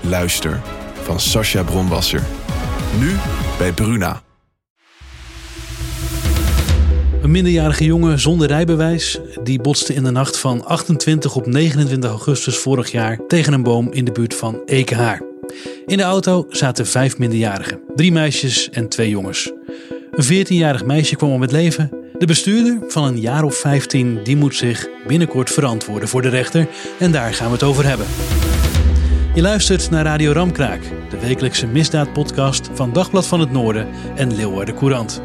Luister van Sascha Bronwasser. Nu bij Bruna. Een minderjarige jongen zonder rijbewijs die botste in de nacht van 28 op 29 augustus vorig jaar tegen een boom in de buurt van Ekenhaar. In de auto zaten vijf minderjarigen, drie meisjes en twee jongens. Een 14-jarig meisje kwam om het leven. De bestuurder van een jaar of 15 die moet zich binnenkort verantwoorden voor de rechter en daar gaan we het over hebben. Je luistert naar Radio Ramkraak, de wekelijkse misdaadpodcast van Dagblad van het Noorden en Leeuwarden Courant.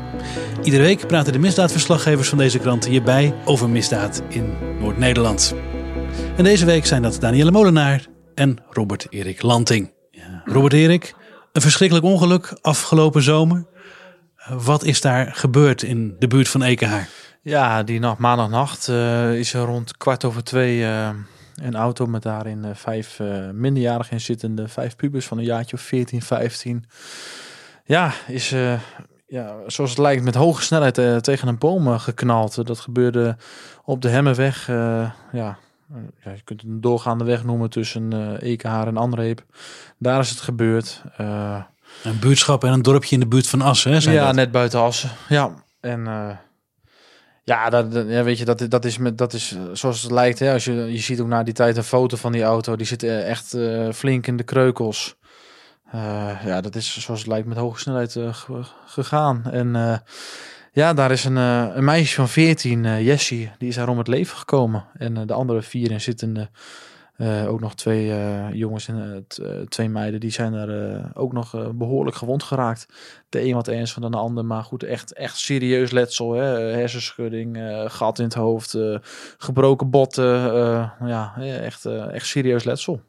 Iedere week praten de misdaadverslaggevers van deze kranten hierbij over misdaad in Noord-Nederland. En deze week zijn dat Danielle Molenaar en Robert Erik Lanting. Ja, Robert Erik, een verschrikkelijk ongeluk afgelopen zomer. Wat is daar gebeurd in de buurt van Ekenhaar? Ja, die nacht, maandagnacht uh, is er rond kwart over twee uh, een auto met daarin uh, vijf minderjarigen in zittende, vijf pubers van een jaartje of 14, 15. Ja, is ja, zoals het lijkt met hoge snelheid tegen een boom geknald. Dat gebeurde op de Hemmenweg. ja, ja, je kunt het een doorgaande weg noemen tussen Ekenhaar en Andreep. Daar is het gebeurd. Een buurtschap en een dorpje in de buurt van Assen, hè? ja, net buiten Assen. Ja, en ja, dat, ja, weet je, dat, dat, is met, dat is zoals het lijkt. Hè? Als je, je ziet ook na die tijd een foto van die auto. Die zit uh, echt uh, flink in de kreukels. ja, dat is zoals het lijkt met hoge snelheid gegaan. En ja, daar is een, een meisje van 14, Jessie, die is daar om het leven gekomen. En de andere vier in zittende uh, ook nog twee uh, jongens en uh, twee meiden, die zijn er ook nog behoorlijk gewond geraakt. De een wat ernstiger dan de ander, maar goed, echt, echt serieus letsel. Hè? hersenschudding, gat in het hoofd, gebroken botten. ja, echt, echt serieus letsel.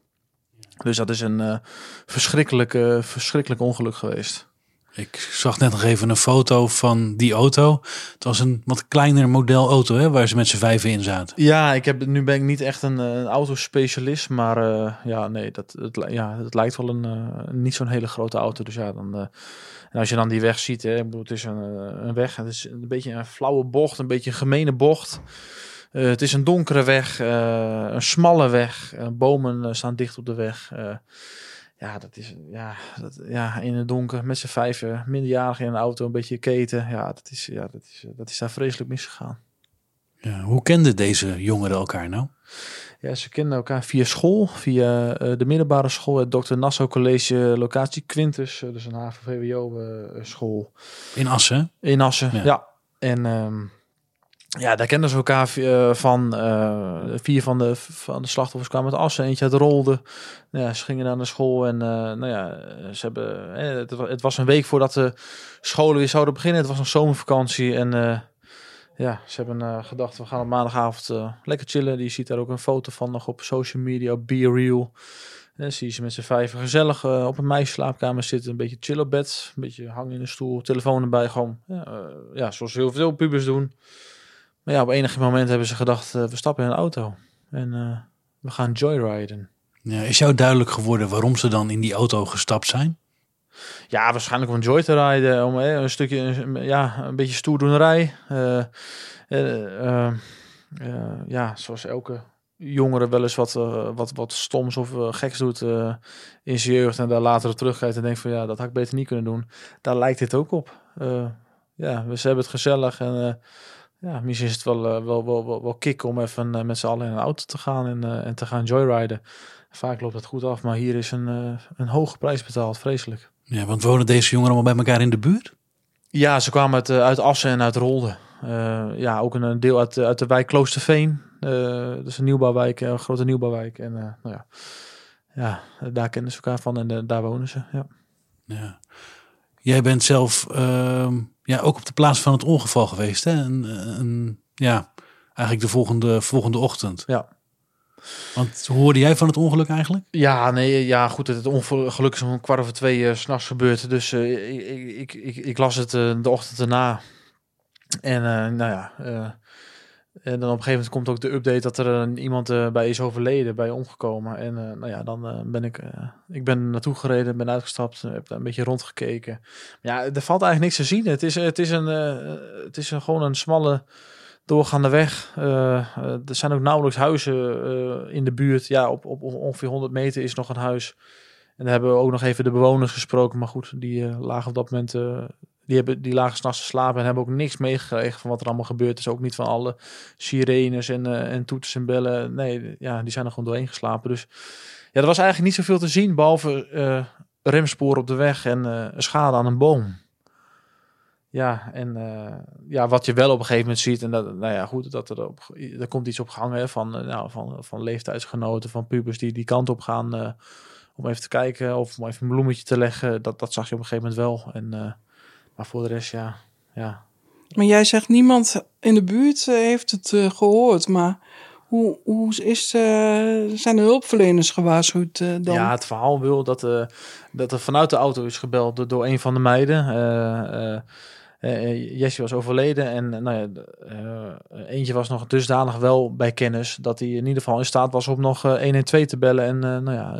Dus dat is een verschrikkelijk, verschrikkelijk ongeluk geweest. Ik zag net nog even een foto van die auto. Het was een wat kleiner model auto, hè, waar ze met z'n vijven in zaten. Ja, ik heb, nu ben ik niet echt een, een autospecialist, maar uh, ja, nee, dat, het, ja, het lijkt wel een, uh, niet zo'n hele grote auto. Dus ja, dan, en als je dan die weg ziet, hè, het is een, een weg, het is een beetje een flauwe bocht, een beetje een gemene bocht. het is een donkere weg, een smalle weg, bomen staan dicht op de weg. Ja, dat is ja, dat, ja, in het donker met z'n vijven, minderjarigen in een auto, een beetje keten. Ja, dat is, ja, dat is, dat is daar vreselijk misgegaan. Ja, hoe kenden deze jongeren elkaar nou? Ja, ze kenden elkaar via school, via uh, de middelbare school, het Dr. Nassau College, locatie Quintus, uh, dus een HAVO-VWO uh, school. In Assen? In Assen, ja. ja. En um, ja, daar kenden ze elkaar uh, van. Uh, vier van de, van de slachtoffers kwamen met assen, eentje uit Rolde. Ja, ze gingen naar de school en uh, nou ja, ze hebben, het, het, was een week voordat de scholen weer zouden beginnen. Het was een zomervakantie en ja, ze hebben gedacht, we gaan op maandagavond lekker chillen. Die ziet daar ook een foto van nog op social media, op Be Real. En zie je ze met z'n vijf gezellig op een meisjeslaapkamer zitten, een beetje chill op bed, een beetje hangen in de stoel, telefoon erbij, gewoon ja, ja zoals heel veel pubers doen. Maar ja, op enig moment hebben ze gedacht, uh, we stappen in een auto en uh, we gaan joyriden. Ja, is jou duidelijk geworden waarom ze dan in die auto gestapt zijn? Ja, waarschijnlijk om joy te rijden, om eh, een stukje, ja, een beetje stoerdoenerij. Uh, ja, zoals elke jongere wel eens wat, wat, wat stoms of geks doet in zijn jeugd en daar later terugkijkt en denkt van ja, dat had ik beter niet kunnen doen. Daar lijkt dit ook op. ja, we ze hebben het gezellig en ja, misschien is het wel, uh, wel, wel, wel, wel kick om even uh, met z'n allen in een auto te gaan en, uh, en te gaan joyriden. Vaak loopt het goed af, maar hier is een, eh, een hoge prijs betaald. Vreselijk. Ja, want wonen deze jongeren allemaal bij elkaar in de buurt? Ja, ze kwamen uit, eh, uit Assen en uit Rolde. Eh, ja, ook een, deel uit, uit de wijk Kloosterveen. Eh dus een nieuwbouwwijk, een grote nieuwbouwwijk. En eh, nou ja. ja, daar kennen ze elkaar van en eh, daar wonen ze. Ja. Ja. Jij bent zelf ehm, ja, ook op de plaats van het ongeval geweest, hè? Een, een, ja, eigenlijk de volgende, volgende ochtend. Ja. Want hoorde jij van het ongeluk eigenlijk? Ja, nee, ja, goed. Het ongeluk is om kwart over twee uh, s'nachts gebeurd. Dus uh, ik, ik, ik, ik, las het uh, de ochtend erna. En nou ja, en dan op een gegeven moment komt ook de update dat er iemand bij is overleden, bij omgekomen. En nou ja, dan ben ik, ik ben naartoe gereden, ben uitgestapt, heb daar een beetje rondgekeken. Maar ja, er valt eigenlijk niks te zien. Het is, het is, een, het is gewoon een smalle doorgaande weg. Er zijn ook nauwelijks huizen in de buurt. Ja, op, op, ongeveer 100 meter is nog een huis. En daar hebben we ook nog even de bewoners gesproken. Maar goed, die lagen op dat moment... die, hebben, die lagen s'nachts te slapen en hebben ook niks meegekregen van wat er allemaal gebeurd is. Ook niet van alle sirenes en, en toeters en bellen. Nee, ja, die zijn er gewoon doorheen geslapen. Dus ja, er was eigenlijk niet zoveel te zien, behalve remsporen op de weg en schade aan een boom. Ja, en uh, ja, wat je wel op een gegeven moment ziet, en dat, nou ja, goed, dat er, op, er komt iets op gang van, uh, nou, van, van leeftijdsgenoten, van pubers die die kant op gaan uh, om even te kijken of om even een bloemetje te leggen. Dat, dat zag je op een gegeven moment wel. En, maar voor de rest, ja, ja. Maar jij zegt niemand in de buurt heeft het gehoord, maar hoe, hoe is, zijn de hulpverleners gewaarschuwd dan? Ja, het verhaal wil dat, dat er vanuit de auto is gebeld door, door een van de meiden. Uh, Jesse was overleden en nou ja, uh, eentje was nog dusdanig wel bij kennis dat hij in ieder geval in staat was om nog uh, 112 te bellen en nou ja,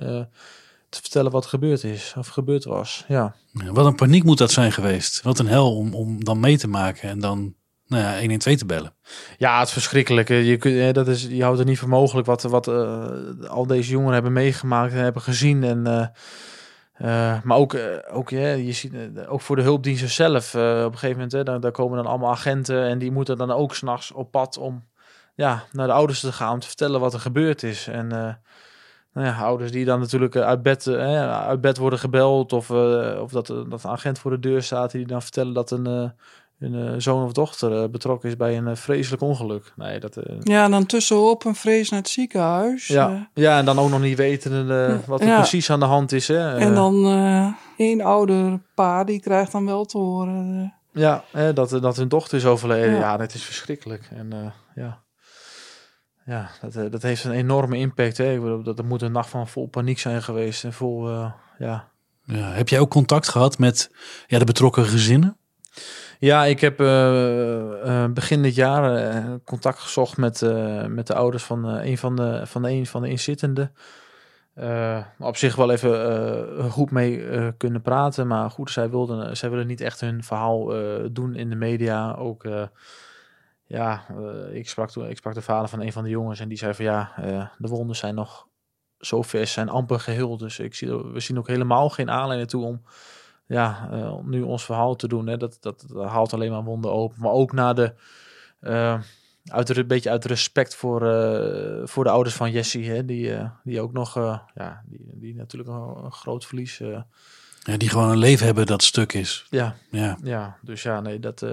te vertellen wat gebeurd is of gebeurd was. Ja. ja. Wat een paniek moet dat zijn geweest. Wat een hel om, om dan mee te maken en dan nou ja, 112 te bellen. Ja, het is verschrikkelijk. Je, kunt, dat is, je houdt het niet voor mogelijk wat, wat al deze jongeren hebben meegemaakt en hebben gezien en uh, maar ook, uh, ook, ja, je ziet, uh, ook voor de hulpdiensten zelf. op een gegeven moment, hè, daar, daar, komen dan allemaal agenten en die moeten dan ook s'nachts op pad om ja, naar de ouders te gaan om te vertellen wat er gebeurd is. En nou ja, ouders die dan natuurlijk uit bed, uit bed worden gebeld of, of dat, dat een agent voor de deur staat die dan vertellen dat een een zoon of dochter betrokken is bij een vreselijk ongeluk. Nee, dat, ja, en dan tussenop een vrees naar het ziekenhuis. Ja, ja en dan ook nog niet weten wat er ja. precies aan de hand is. Hè. En dan één ouder pa, die krijgt dan wel te horen. Ja, hè, dat, dat hun dochter is overleden. Ja, ja dat is verschrikkelijk. En ja, ja dat, dat heeft een enorme impact. Hè. Ik bedoel, dat, dat moet een nacht van vol paniek zijn geweest. En vol, ja... Ja, heb jij ook contact gehad met ja, de betrokken gezinnen? Ja, ik heb uh, uh, begin dit jaar uh, contact gezocht met, met de ouders van een van de, van de, een van de inzittenden. op zich wel even goed mee kunnen praten. Maar goed, zij, wilden, zij willen niet echt hun verhaal doen in de media. Ook, ja, ik, sprak toen, ik sprak de vader van een van de jongens en die zei van ja, de wonden zijn nog zo vers, zijn amper geheel. Dus ik zie, we zien ook helemaal geen aanleiding toe om ja, uh, om nu ons verhaal te doen, hè, dat, dat, dat, haalt alleen maar wonden open. Maar ook naar de, uit een beetje uit respect voor, voor de ouders van Jessie, hè, die, die ook nog, ja, die, die natuurlijk een, een groot verlies. ja, die gewoon een leven hebben dat stuk is. Ja, ja. ja dus ja, nee, dat,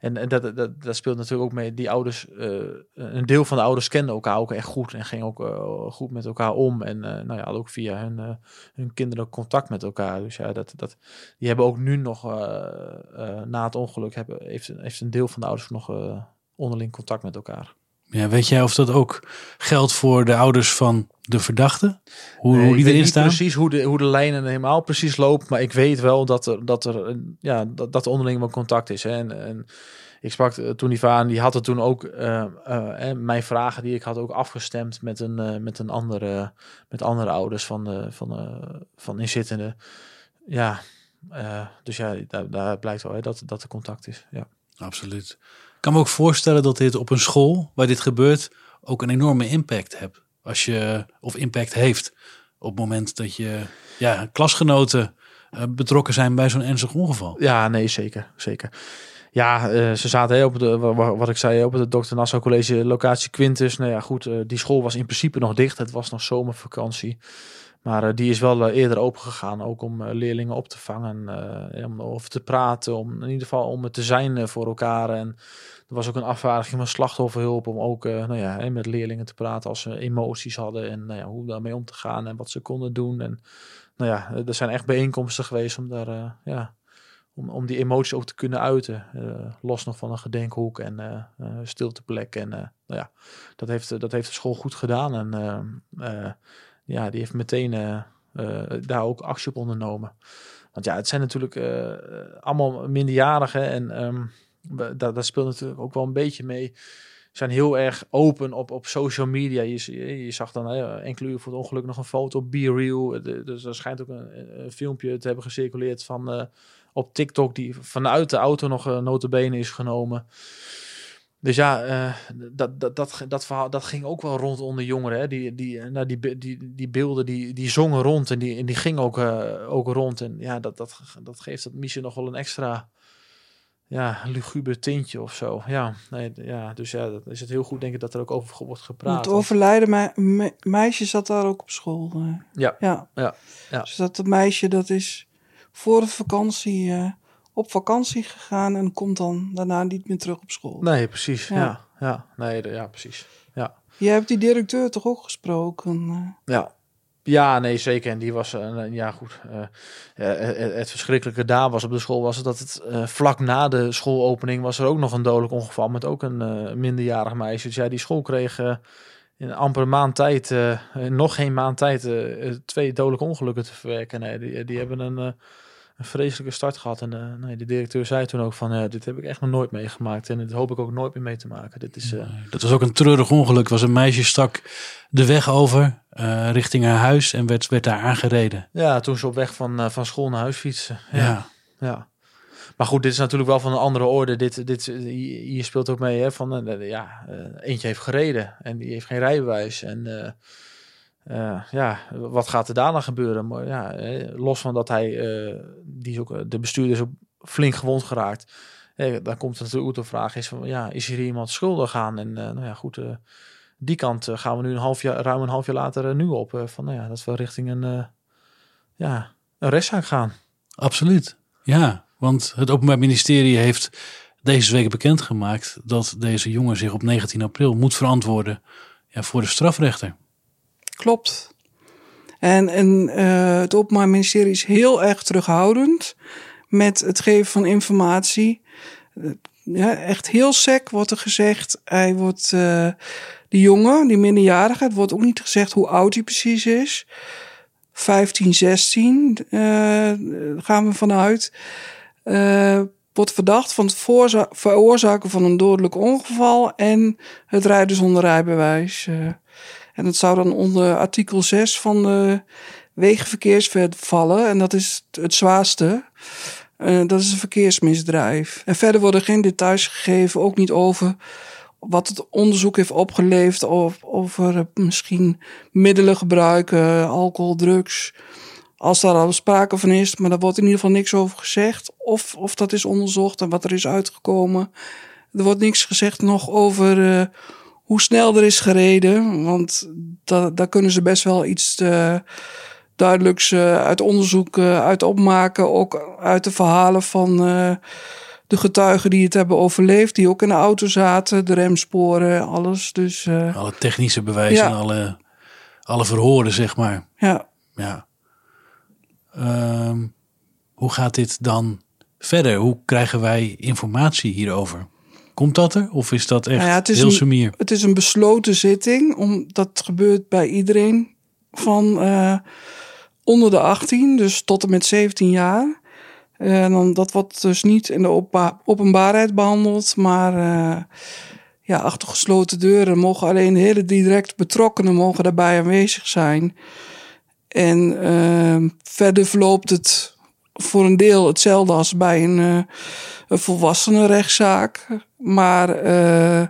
en en dat, dat, dat speelt natuurlijk ook mee. Die ouders, uh, een deel van de ouders kenden elkaar ook echt goed en ging ook uh, goed met elkaar om. En nou ja, ook via hun, hun kinderen contact met elkaar. Dus ja, dat, dat, die hebben ook nu nog na het ongeluk, hebben, heeft, heeft een deel van de ouders nog onderling contact met elkaar. Ja, weet jij of dat ook geldt voor de ouders van de verdachte? Hoe, nee, hoe die erin staan? precies hoe de, hoe de lijnen helemaal precies loopt. Maar ik weet wel dat er, dat er, ja, dat, dat er onderling wel contact is. Hè. En, en ik sprak toen die vaan, die had het toen ook, uh, uh, mijn vragen die ik had ook afgestemd met een, uh, met een andere, met andere ouders van, de, van, van inzittenden. Ja, dus ja, daar, daar blijkt wel hè, dat, dat er contact is. Ja. Absoluut. Kan me ook voorstellen dat dit op een school waar dit gebeurt ook een enorme impact hebt. Als je, of impact heeft op het moment dat je ja, klasgenoten uh, betrokken zijn bij zo'n ernstig ongeval. Ja, nee, zeker. zeker. Ja, eh, ze zaten hè, op de, wa- wa- wat ik zei, op het Dr. Nassau College locatie Quintus. Nou ja, goed, eh, die school was in principe nog dicht. Het was nog zomervakantie. Maar eh, die is wel eh, eerder open gegaan, ook om eh, leerlingen op te vangen. om over te praten, om in ieder geval om het te zijn voor elkaar. En er was ook een afvaardiging van slachtofferhulp om ook nou ja, met leerlingen te praten als ze emoties hadden. En nou ja, hoe daarmee om te gaan en wat ze konden doen. En nou ja, er zijn echt bijeenkomsten geweest om daar ja, om, om die emoties ook te kunnen uiten. los nog van een gedenkhoek en eh eh, stilteplek. En nou ja, dat heeft, dat heeft de school goed gedaan. En ja, die heeft meteen eh, eh, daar ook actie op ondernomen. Want ja, het zijn natuurlijk eh, allemaal minderjarigen. En ehm, we- daar, daar speelt natuurlijk ook wel een beetje mee. Ze zijn heel erg open op, op social media. Je, je, zag dan hè, enkele uur voor het ongeluk nog een foto op Be Real. Dus er schijnt ook een, filmpje te hebben gecirculeerd van op TikTok die vanuit de auto nog uh, notabene is genomen. Dus ja, eh, dat, dat, dat, dat verhaal dat ging ook wel rond onder jongeren. Hè. Die, die, eh, nou, die, die, die beelden die, die zongen rond en die, en die gingen ook, eh, ook rond. En ja, dat, dat, dat geeft dat misschien nog wel een extra ja, luguber tintje of zo. Ja, nee, ja, dus ja, dat is het heel goed denk ik dat er ook over wordt gepraat. Het overlijden me- me- meisje zat daar ook op school. Ja. ja. Ja, ja. Dus dat meisje dat is voor de vakantie op vakantie gegaan en komt dan daarna niet meer terug op school. Nee, precies. Ja, Ja. ja, nee, ja, precies. Ja. Jij hebt die directeur toch ook gesproken? eh? Ja. Ja, nee, zeker. En die was, eh, ja goed, eh, eh, het, het verschrikkelijke daar was op de school was dat het vlak na de schoolopening was er ook nog een dodelijk ongeval met ook een eh, minderjarig meisje. Dus ja, die school kreeg in amper een maand tijd, nog geen maand tijd, twee dodelijke ongelukken te verwerken. Nee, die, die hebben een, een vreselijke start gehad. En eh, nee, de directeur zei toen ook van, eh, dit heb ik echt nog nooit meegemaakt. En dit hoop ik ook nooit meer mee te maken. Dit is, eh, Dat was ook een treurig ongeluk. Was een meisje stak de weg over richting haar huis en werd, werd daar aangereden. ja, toen ze op weg van, van school naar huis fietsen. Ja. Ja. Maar goed, dit is natuurlijk wel van een andere orde. Dit, dit, hier speelt ook mee hè, van, ja, eentje heeft gereden en die heeft geen rijbewijs. En eh, ja, wat gaat er daarna gebeuren? Maar ja, eh, los van dat hij, eh, die is ook, de bestuurder is ook flink gewond geraakt. Dan komt natuurlijk de vraag is van, ja, is hier iemand schuldig aan? En nou ja, goed, die kant gaan we nu een half jaar, ruim een half jaar later nu op. van, nou ja, dat we richting een, ja, een rechtszaak gaan. Absoluut. Ja, want het Openbaar Ministerie heeft deze week bekendgemaakt dat deze jongen zich op 19 april moet verantwoorden ja, voor de strafrechter. Klopt. En, en eh, het Openbaar Ministerie is heel erg terughoudend met het geven van informatie. Eh, ja, echt heel sec wordt er gezegd. Hij wordt, eh die jongen, die minderjarige, het wordt ook niet gezegd hoe oud hij precies is. 15, 16 eh, gaan we vanuit. Eh, wordt verdacht van het veroorzaken van een dodelijk ongeval en het rijden zonder rijbewijs. En dat zou dan onder artikel 6 van de wegenverkeerswet vallen. En dat is het zwaarste. Eh, dat is een verkeersmisdrijf. En verder worden geen details gegeven, ook niet over wat het onderzoek heeft opgeleverd. Of over misschien middelen gebruiken, alcohol, drugs. Als daar al sprake van is, maar daar wordt in ieder geval niks over gezegd. Of, of dat is onderzocht en wat er is uitgekomen. Er wordt niks gezegd nog over eh, hoe snel er is gereden. Want da daar kunnen ze best wel iets eh, duidelijks eh, uit onderzoek eh, uit opmaken. Ook uit de verhalen van de getuigen die het hebben overleefd. Die ook in de auto zaten, de remsporen, alles. Dus Alle technische bewijzen Ja. alle, alle verhoren, zeg maar. ja. Ja. Ehm, hoe gaat dit dan verder? Hoe krijgen wij informatie hierover? Komt dat er? Of is dat echt Nou ja, het is heel een-? Het is een besloten zitting. Om, dat gebeurt bij iedereen van eh, onder de 18, dus tot en met 17 jaar. En dan, dat wordt dus niet in de openba- openbaarheid behandeld, maar eh, ja, achter gesloten deuren mogen alleen hele direct betrokkenen mogen daarbij aanwezig zijn. En eh, verder verloopt het voor een deel hetzelfde als bij een, eh een volwassenenrechtszaak. Maar eh,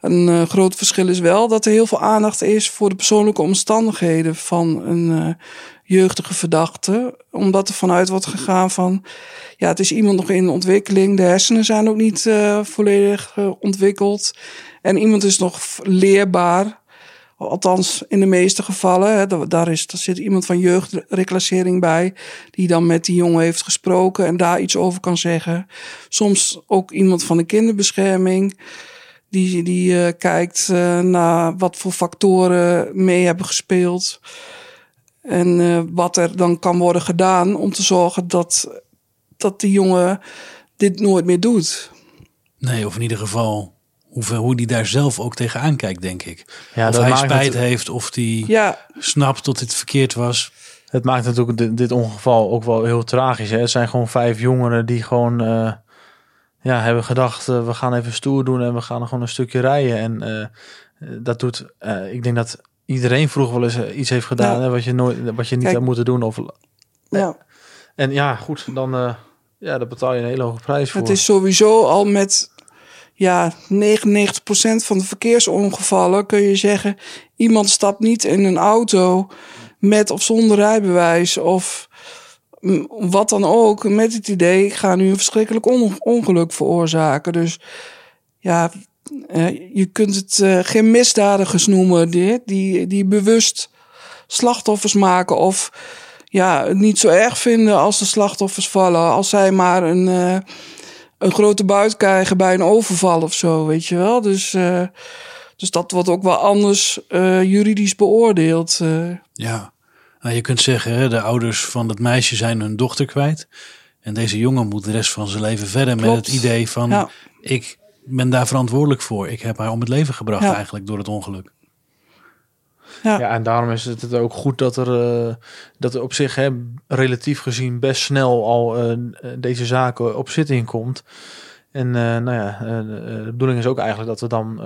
een eh, groot verschil is wel dat er heel veel aandacht is voor de persoonlijke omstandigheden van een jeugdige verdachte. Omdat er vanuit wordt gegaan van, ja, het is iemand nog in ontwikkeling. De hersenen zijn ook niet volledig ontwikkeld. En iemand is nog leerbaar. Althans, in de meeste gevallen. Hè, daar, is, daar zit iemand van jeugdreclassering bij. Die dan met die jongen heeft gesproken en daar iets over kan zeggen. Soms ook iemand van de kinderbescherming. Die, die uh, kijkt uh, naar wat voor factoren mee hebben gespeeld. En uh, wat er dan kan worden gedaan om te zorgen dat, dat die jongen dit nooit meer doet. Nee, of in ieder geval hoe, hoe die daar zelf ook tegenaan kijkt, denk ik. Ja, of hij spijt heeft, of die ja. snapt dat dit verkeerd was. Het maakt natuurlijk dit, dit ongeval ook wel heel tragisch. Hè? Het zijn gewoon vijf jongeren die gewoon uh, ja, hebben gedacht... Uh, we gaan even stoer doen en we gaan gewoon een stukje rijden. En uh, dat doet... ik denk dat iedereen vroeger wel eens iets heeft gedaan... Hè, wat, je nooit, wat je niet had moeten doen. Of, ja. En ja, goed, dan... ja, daar betaal je een hele hoge prijs voor. Het is sowieso al met ja, 99% van de verkeersongevallen kun je zeggen: iemand stapt niet in een auto met of zonder rijbewijs of wat dan ook, met het idee: ik ga nu een verschrikkelijk ongeluk veroorzaken. Dus ja, eh, je kunt het uh, geen misdadigers noemen die, die, die bewust slachtoffers maken of ja, het niet zo erg vinden als de slachtoffers vallen, als zij maar een. Uh, een grote buit krijgen bij een overval of zo, weet je wel. Dus, uh, dus dat wordt ook wel anders uh, juridisch beoordeeld. Uh. Ja, nou, je kunt zeggen, de ouders van dat meisje zijn hun dochter kwijt. En deze jongen moet de rest van zijn leven verder met het idee van... Ja. ik ben daar verantwoordelijk voor. Ik heb haar om het leven gebracht ja. eigenlijk door het ongeluk. Ja. ja, en daarom is het ook goed dat er, uh, dat er op zich hè, relatief gezien best snel al uh, deze zaken op zitting komt. En uh, nou ja, de bedoeling is ook eigenlijk dat er dan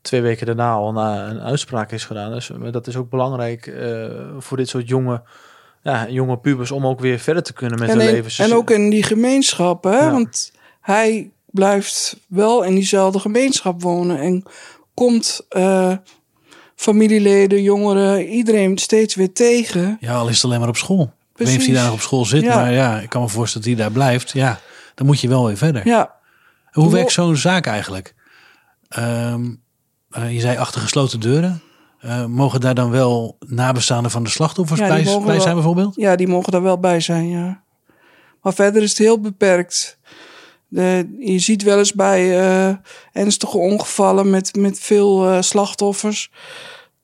twee weken daarna al na een uitspraak is gedaan. Dus dat is ook belangrijk voor dit soort jonge, ja, jonge pubers om ook weer verder te kunnen met en hun leven. En ook in die gemeenschap, hè? Ja. want hij blijft wel in diezelfde gemeenschap wonen en komt familieleden, jongeren, iedereen steeds weer tegen. Ja, al is het alleen maar op school. Precies. Ik weet daar nog op school zit, maar ja, ik kan me voorstellen dat hij daar blijft. Ja, dan moet je wel weer verder. Ja. Hoe werkt zo'n zaak eigenlijk? Um, uh, je zei achter gesloten deuren. Uh, mogen daar dan wel nabestaanden van de slachtoffers ja, bij, bij zijn wel, bijvoorbeeld? Ja, die mogen daar wel bij zijn, ja. Maar verder is het heel beperkt. De, je ziet wel eens bij uh, ernstige ongevallen met, met veel uh, slachtoffers.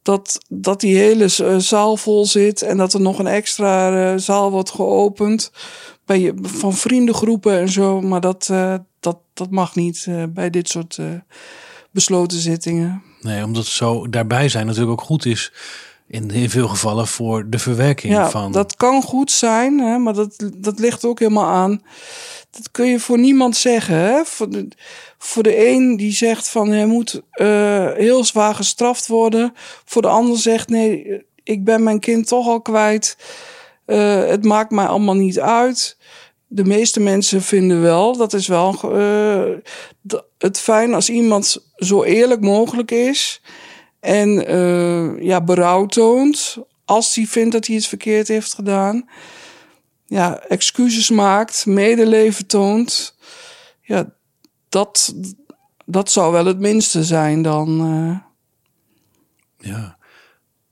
Dat, dat die hele zaal vol zit en dat er nog een extra zaal wordt geopend. Bij je, van vriendengroepen en zo. Maar dat, dat, dat mag niet bij dit soort besloten zittingen. Nee, omdat zo daarbij zijn natuurlijk ook goed is in, in veel gevallen voor de verwerking ja, van. Dat kan goed zijn, hè, maar dat, dat ligt ook helemaal aan. Dat kun je voor niemand zeggen. Hè? Voor, de, voor de een die zegt van hij moet uh, heel zwaar gestraft worden. Voor de ander zegt nee, ik ben mijn kind toch al kwijt. Uh, het maakt mij allemaal niet uit. De meeste mensen vinden wel, dat is wel uh, het fijn als iemand zo eerlijk mogelijk is. En uh, ja, berouw toont als hij vindt dat hij iets verkeerd heeft gedaan. Ja, excuses maakt, medeleven toont. Ja, dat, dat zou wel het minste zijn dan. Uh... Ja.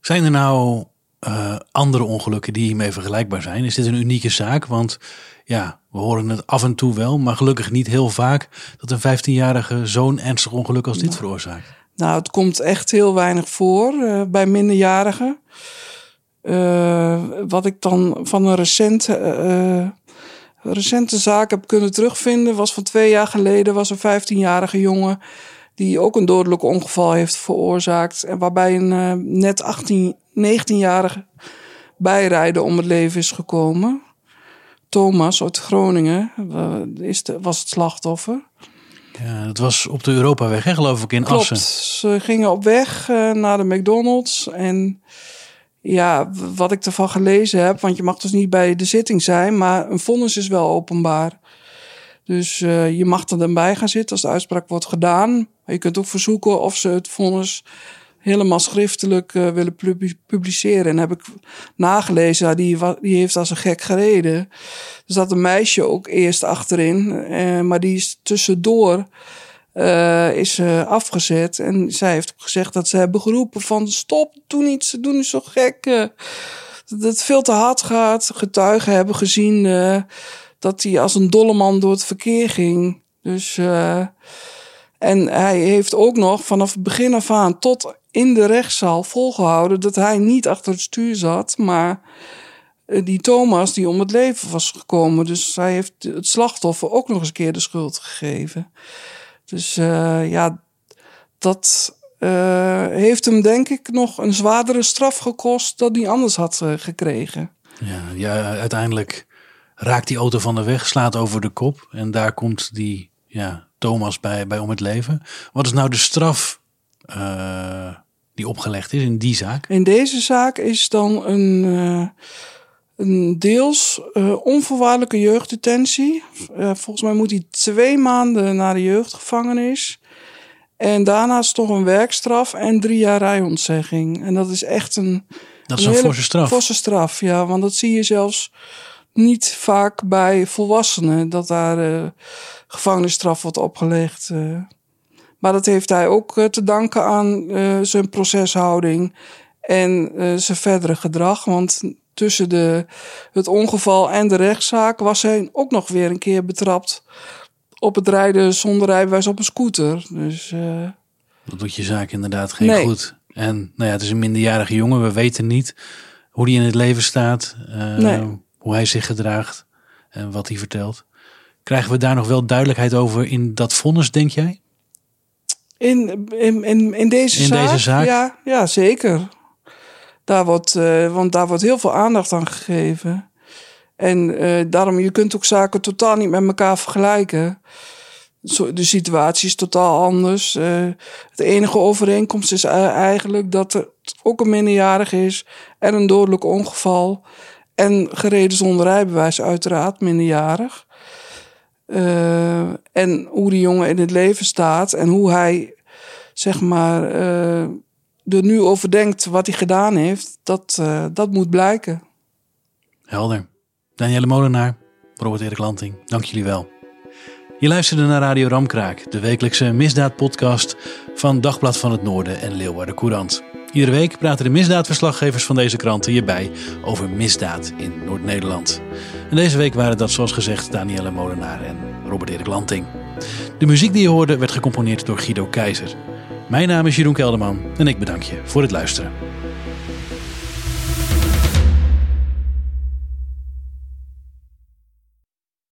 Zijn er nou uh, andere ongelukken die hiermee vergelijkbaar zijn? Is dit een unieke zaak? Want ja, we horen het af en toe wel, maar gelukkig niet heel vaak dat een 15-jarige zo'n ernstig ongeluk als dit nou. veroorzaakt. Nou, het komt echt heel weinig voor uh, bij minderjarigen. Uh, wat ik dan van een recente, uh, recente zaak heb kunnen terugvinden, was van twee jaar geleden was een 15-jarige jongen die ook een dodelijk ongeval heeft veroorzaakt. En waarbij een net 18, 19-jarige bijrijder om het leven is gekomen. Thomas uit Groningen is de, was het slachtoffer. Ja, dat was op de Europaweg, hè, geloof ik, in Klopt. Assen. Ze gingen op weg uh, naar de McDonald's. En ja, wat ik ervan gelezen heb, want je mag dus niet bij de zitting zijn, maar een vonnis is wel openbaar. Dus uh, je mag er dan bij gaan zitten als de uitspraak wordt gedaan. Je kunt ook verzoeken of ze het vonnis helemaal schriftelijk uh, willen publiceren. En heb ik nagelezen, die, die heeft als een gek gereden. Er zat een meisje ook eerst achterin, uh, maar die is tussendoor uh, is afgezet. En zij heeft gezegd dat ze hebben geroepen van stop, doe niet, ze doen niet zo gek. dat het veel te hard gaat. Getuigen hebben gezien dat hij als een dolle man door het verkeer ging. Dus... En hij heeft ook nog vanaf het begin af aan tot in de rechtszaal volgehouden dat hij niet achter het stuur zat, maar eh, die Thomas die om het leven was gekomen. Dus hij heeft het slachtoffer ook nog eens een keer de schuld gegeven. Dus uh, ja, dat uh, heeft hem denk ik nog een zwaardere straf gekost dan hij anders had gekregen. Ja, ja, uiteindelijk raakt die auto van de weg, slaat over de kop en daar komt die ja, Thomas bij, bij om het leven. Wat is nou de straf die opgelegd is in die zaak? In deze zaak is dan een, uh, een deels uh, onvoorwaardelijke jeugddetentie. volgens mij moet hij twee maanden naar de jeugdgevangenis. En daarnaast toch een werkstraf en drie jaar rijontzegging. En dat is echt een. Dat is een, een forse straf. Forse straf, ja. Want dat zie je zelfs niet vaak bij volwassenen. Dat daar gevangenisstraf wordt opgelegd. Maar dat heeft hij ook uh, te danken aan uh, zijn proceshouding en zijn verdere gedrag. Want tussen de, het ongeval en de rechtszaak was hij ook nog weer een keer betrapt op het rijden zonder rijbewijs op een scooter. Dus, dat doet je zaak inderdaad geen nee. goed. En nou ja, het is een minderjarige jongen. We weten niet hoe hij in het leven staat, nee. hoe hij zich gedraagt en wat hij vertelt. Krijgen we daar nog wel duidelijkheid over in dat vonnis, denk jij? In, in, in, in, deze, in zaak? deze zaak? Ja, ja zeker. Daar wordt, uh, want daar wordt heel veel aandacht aan gegeven. En uh, daarom, je kunt ook zaken totaal niet met elkaar vergelijken. De situatie is totaal anders. Uh, de enige overeenkomst is eigenlijk dat het ook een minderjarig is en een dodelijk ongeval. En gereden zonder rijbewijs, uiteraard, minderjarig. Uh, en hoe die jongen in het leven staat en hoe hij, zeg maar, uh, er nu over denkt wat hij gedaan heeft, dat, uh, dat moet blijken. Helder. Danielle Molenaar, Robert Erik Lanting, dank jullie wel. Je luisterde naar Radio Ramkraak, de wekelijkse misdaadpodcast van Dagblad van het Noorden en Leeuwarden Courant. Iedere week praten de misdaadverslaggevers van deze kranten hierbij over misdaad in Noord-Nederland. En deze week waren dat zoals gezegd Danielle Molenaar en Robert Erik Lanting. De muziek die je hoorde werd gecomponeerd door Guido Keizer. Mijn naam is Jeroen Kelderman en ik bedank je voor het luisteren.